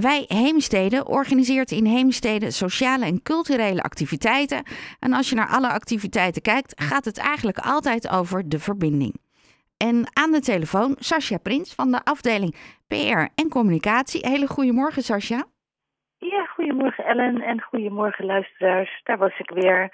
Wij Heemstede organiseert in Heemstede sociale en culturele activiteiten. En als je naar alle activiteiten kijkt, gaat het eigenlijk altijd over de verbinding. En aan de telefoon Sascha Prins van de afdeling PR en Communicatie. Hele goedemorgen, Sascha. Ja, goedemorgen Ellen en goedemorgen luisteraars. Daar was ik weer.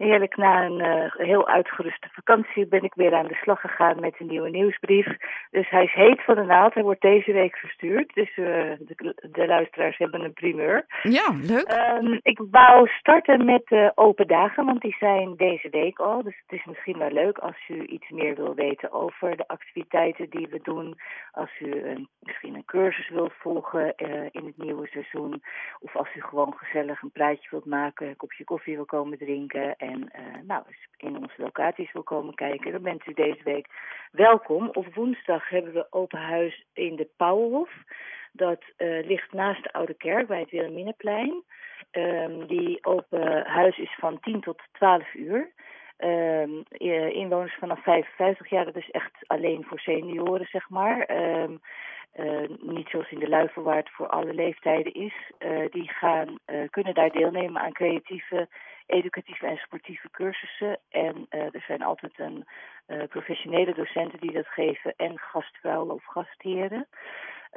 Heerlijk, na een uh, heel uitgeruste vakantie ben ik weer aan de slag gegaan met een nieuwe nieuwsbrief. Dus hij is heet van de naald. Hij wordt deze week verstuurd. Dus uh, de, de, luisteraars hebben een primeur. Ja, leuk. Um, ik wou starten met de open dagen, want die zijn deze week al. Dus het is misschien wel leuk als u iets meer wil weten over de activiteiten die we doen. Als u een, misschien een cursus wilt volgen uh, in het nieuwe seizoen. Of als u gewoon gezellig een praatje wilt maken, een kopje koffie wil komen drinken en uh, nou, in onze locaties wil komen kijken, dan bent u deze week welkom. Op woensdag hebben we open huis in de Pauwhof. Dat uh, ligt naast de Oude Kerk bij het Wilhelminaplein. Um, die open huis is van 10 tot 12 uur. Um, inwoners vanaf 55 jaar, dat is echt alleen voor senioren, zeg maar. Um, uh, niet zoals in de Luifel waar het voor alle leeftijden is. Die gaan, kunnen daar deelnemen aan creatieve, educatieve en sportieve cursussen. En er zijn altijd een professionele docenten die dat geven en gastvrouwen of gastheren.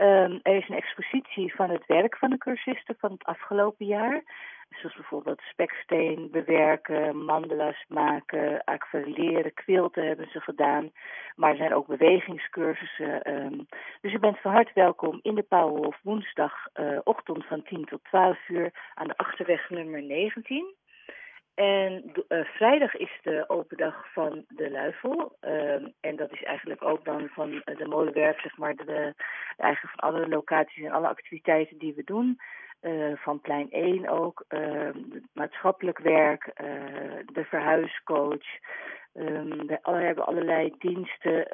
Um, er is een expositie van het werk van de cursisten van het afgelopen jaar. Zoals bijvoorbeeld speksteen bewerken, mandala's maken, aquarelleren, quilten hebben ze gedaan. Maar er zijn ook bewegingscursussen. Um, dus u bent van harte welkom in de Pauwhof woensdag uh, ochtend van 10 tot 12 uur aan de Achterweg nummer 19. En uh, vrijdag is de open dag van de Luifel. Uh, en dat is eigenlijk ook dan van de molenwerf, zeg maar, de, eigenlijk van alle locaties en alle activiteiten die we doen. Uh, van plein 1 ook, maatschappelijk werk, de verhuiscoach. Um, we hebben allerlei diensten.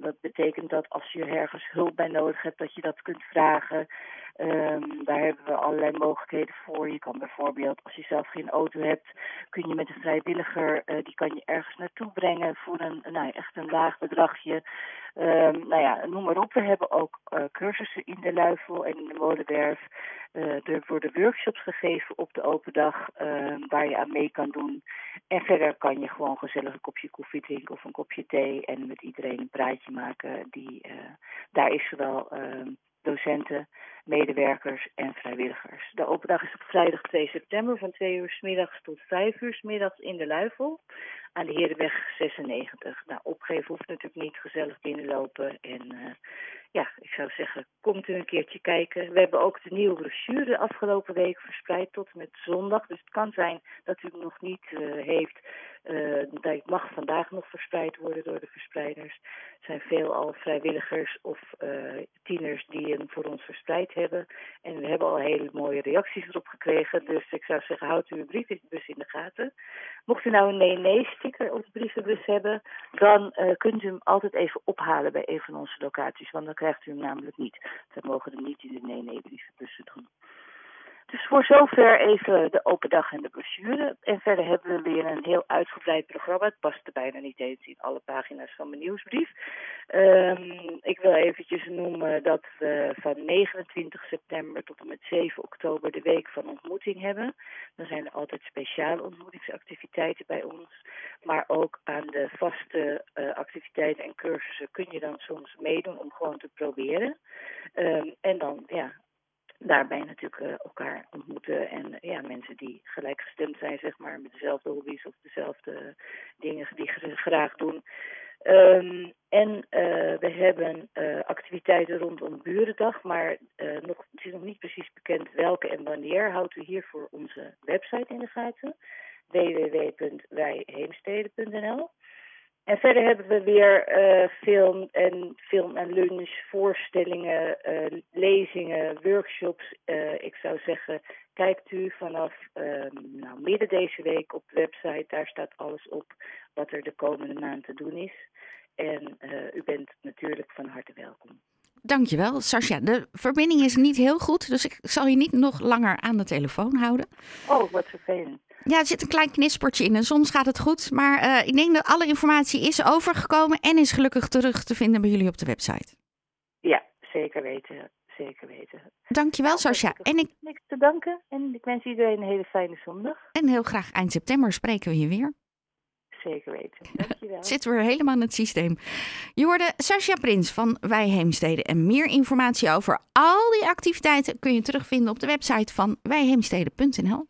dat betekent dat als je ergens hulp bij nodig hebt, dat je dat kunt vragen. Um, daar hebben we allerlei mogelijkheden voor. Je kan bijvoorbeeld, als je zelf geen auto hebt, kun je met een vrijwilliger, uh, die kan je ergens naartoe brengen voor een, nou, echt een laag bedragje. Um, nou ja, noem maar op. We hebben ook uh, cursussen in de Luifel en in de Molenwerf. Uh, er worden workshops gegeven op de open dag uh, waar je aan mee kan doen. En verder kan je gewoon gezellig een kopje koffie drinken of een kopje thee en met iedereen een praatje maken. Die, daar is zowel docenten, medewerkers en vrijwilligers. De open dag is op vrijdag 2 september van 2 uur s middags tot 5 uur s middags in de Luifel aan de Herenweg 96. Nou, opgeven hoeft natuurlijk niet, gezellig binnenlopen en uh, ja, ik zou zeggen, komt u een keertje kijken. We hebben ook de nieuwe brochure afgelopen week verspreid tot en met zondag. Dus het kan zijn dat u nog niet uh, heeft. Uh, dat mag vandaag nog verspreid worden door de verspreiders. Er zijn veel al vrijwilligers of uh, tieners die hem voor ons verspreid hebben. En we hebben al hele mooie reacties erop gekregen. Dus ik zou zeggen, houd uw brievenbus in de gaten. Mocht u nou een nee-nee-sticker op de brievenbus hebben, dan uh, kunt u hem altijd even ophalen bij een van onze locaties. Want dan krijgt u hem namelijk niet. We mogen hem niet in de nee-nee-brievenbussen doen. Dus voor zover even de open dag en de brochure. En verder hebben we weer een heel uitgebreid programma. Het past er bijna niet eens in alle pagina's van mijn nieuwsbrief. Um, ik wil eventjes noemen dat we van 29 september tot en met 7 oktober de week van ontmoeting hebben. Dan zijn er altijd speciale ontmoetingsactiviteiten bij ons. Maar ook aan de vaste uh, activiteiten en cursussen kun je dan soms meedoen om gewoon te proberen. Um, en dan, ja, daarbij natuurlijk uh, elkaar ontmoeten en uh, ja, mensen die gelijkgestemd zijn, zeg maar, met dezelfde hobby's of dezelfde dingen die ze graag doen. Um, en uh, we hebben activiteiten rondom Burendag, maar nog, het is nog niet precies bekend welke en wanneer. Houdt u hiervoor onze website in de gaten, www.wijheemsteden.nl. En verder hebben we weer uh, film en film en lunch, voorstellingen, uh, lezingen, workshops. Uh, ik zou zeggen, kijkt u vanaf nou, midden deze week op de website. Daar staat alles op wat er de komende maand te doen is. En u bent natuurlijk van harte welkom. Dankjewel, Sascha. De verbinding is niet heel goed, dus ik zal je niet nog langer aan de telefoon houden. Oh, wat vervelend. Ja, er zit een klein knispertje in en soms gaat het goed. Maar uh, ik denk dat alle informatie is overgekomen en is gelukkig terug te vinden bij jullie op de website. Ja, zeker weten. zeker weten. Dankjewel, Nou, Sascha. En, ik. Niks te danken. En ik wens iedereen een hele fijne zondag. en heel graag eind september spreken we je weer. Zeker weten. Dankjewel. Het zit weer helemaal in het systeem. Je hoorde Sascha Prins van Wij Heemstede. En meer informatie over al die activiteiten kun je terugvinden op de website van wijheemstede.nl.